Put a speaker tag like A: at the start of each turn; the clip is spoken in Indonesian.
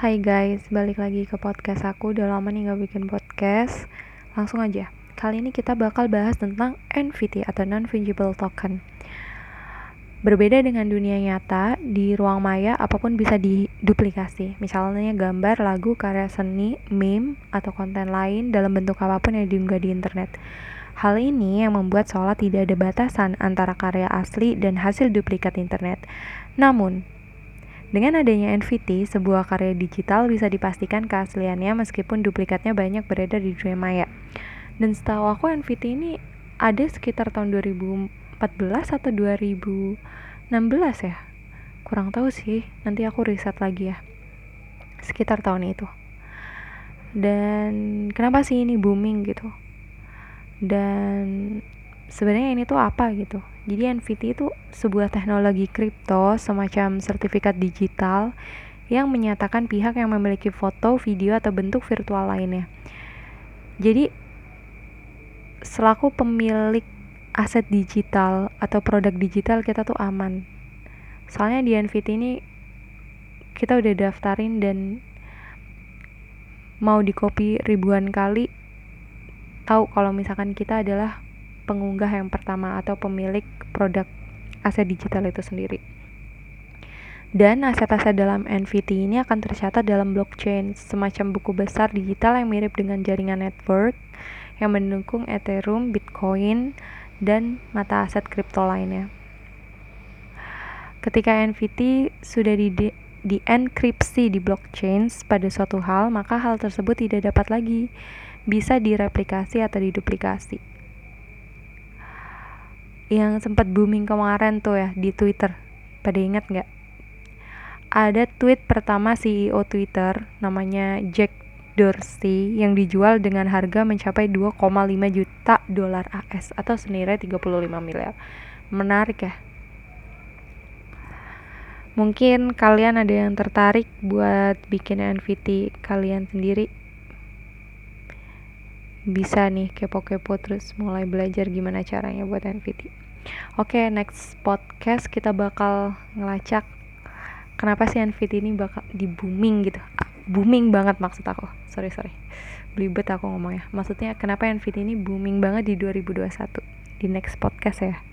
A: Hai guys, balik lagi ke podcast aku. Udah lama nih gak bikin podcast. Langsung aja. Kali ini kita bakal bahas tentang NFT atau Non-Fungible Token. Berbeda dengan dunia nyata, di ruang maya apa pun bisa diduplikasi. Misalnya gambar, lagu, karya seni, meme, atau konten lain dalam bentuk apa pun yang diunggah di internet. Hal ini yang membuat seolah tidak ada batasan antara karya asli dan hasil duplikat internet. Namun, dengan adanya NFT, sebuah karya digital bisa dipastikan keasliannya meskipun duplikatnya banyak beredar di dunia maya. Dan setahu aku NFT ini ada sekitar tahun 2014 atau 2016 ya. Kurang tahu sih, nanti aku riset lagi ya. Sekitar tahun itu. Dan kenapa sih ini booming gitu? Dan sebenarnya ini tuh apa gitu? Jadi NFT itu sebuah teknologi kripto semacam sertifikat digital yang menyatakan pihak yang memiliki foto, video, atau bentuk virtual lainnya. Jadi selaku pemilik aset digital atau produk digital kita tuh aman. Soalnya di NFT ini kita udah daftarin dan mau di copy ribuan kali tahu kalau misalkan kita adalah pengunggah yang pertama atau pemilik produk aset digital itu sendiri. Dan aset-aset dalam NFT ini akan tercatat dalam blockchain, semacam buku besar digital yang mirip dengan jaringan network yang mendukung Ethereum, Bitcoin, dan mata aset kripto lainnya. Ketika NFT sudah di dienkripsi di blockchain pada suatu hal, maka hal tersebut tidak dapat lagi bisa direplikasi atau diduplikasi yang sempat booming kemarin tuh ya di Twitter. Pada ingat nggak? Ada tweet pertama CEO Twitter namanya Jack Dorsey yang dijual dengan harga mencapai 2,5 juta dolar AS atau senilai 35 miliar. Menarik ya. Mungkin kalian ada yang tertarik buat bikin NFT kalian sendiri bisa nih kepo-kepo terus mulai belajar gimana caranya buat NFT. Oke, okay, next podcast kita bakal ngelacak kenapa sih NFT ini bakal di booming gitu. Booming banget maksud aku. Sorry, sorry. Belibet aku ngomongnya. Maksudnya kenapa NFT ini booming banget di 2021 di next podcast ya.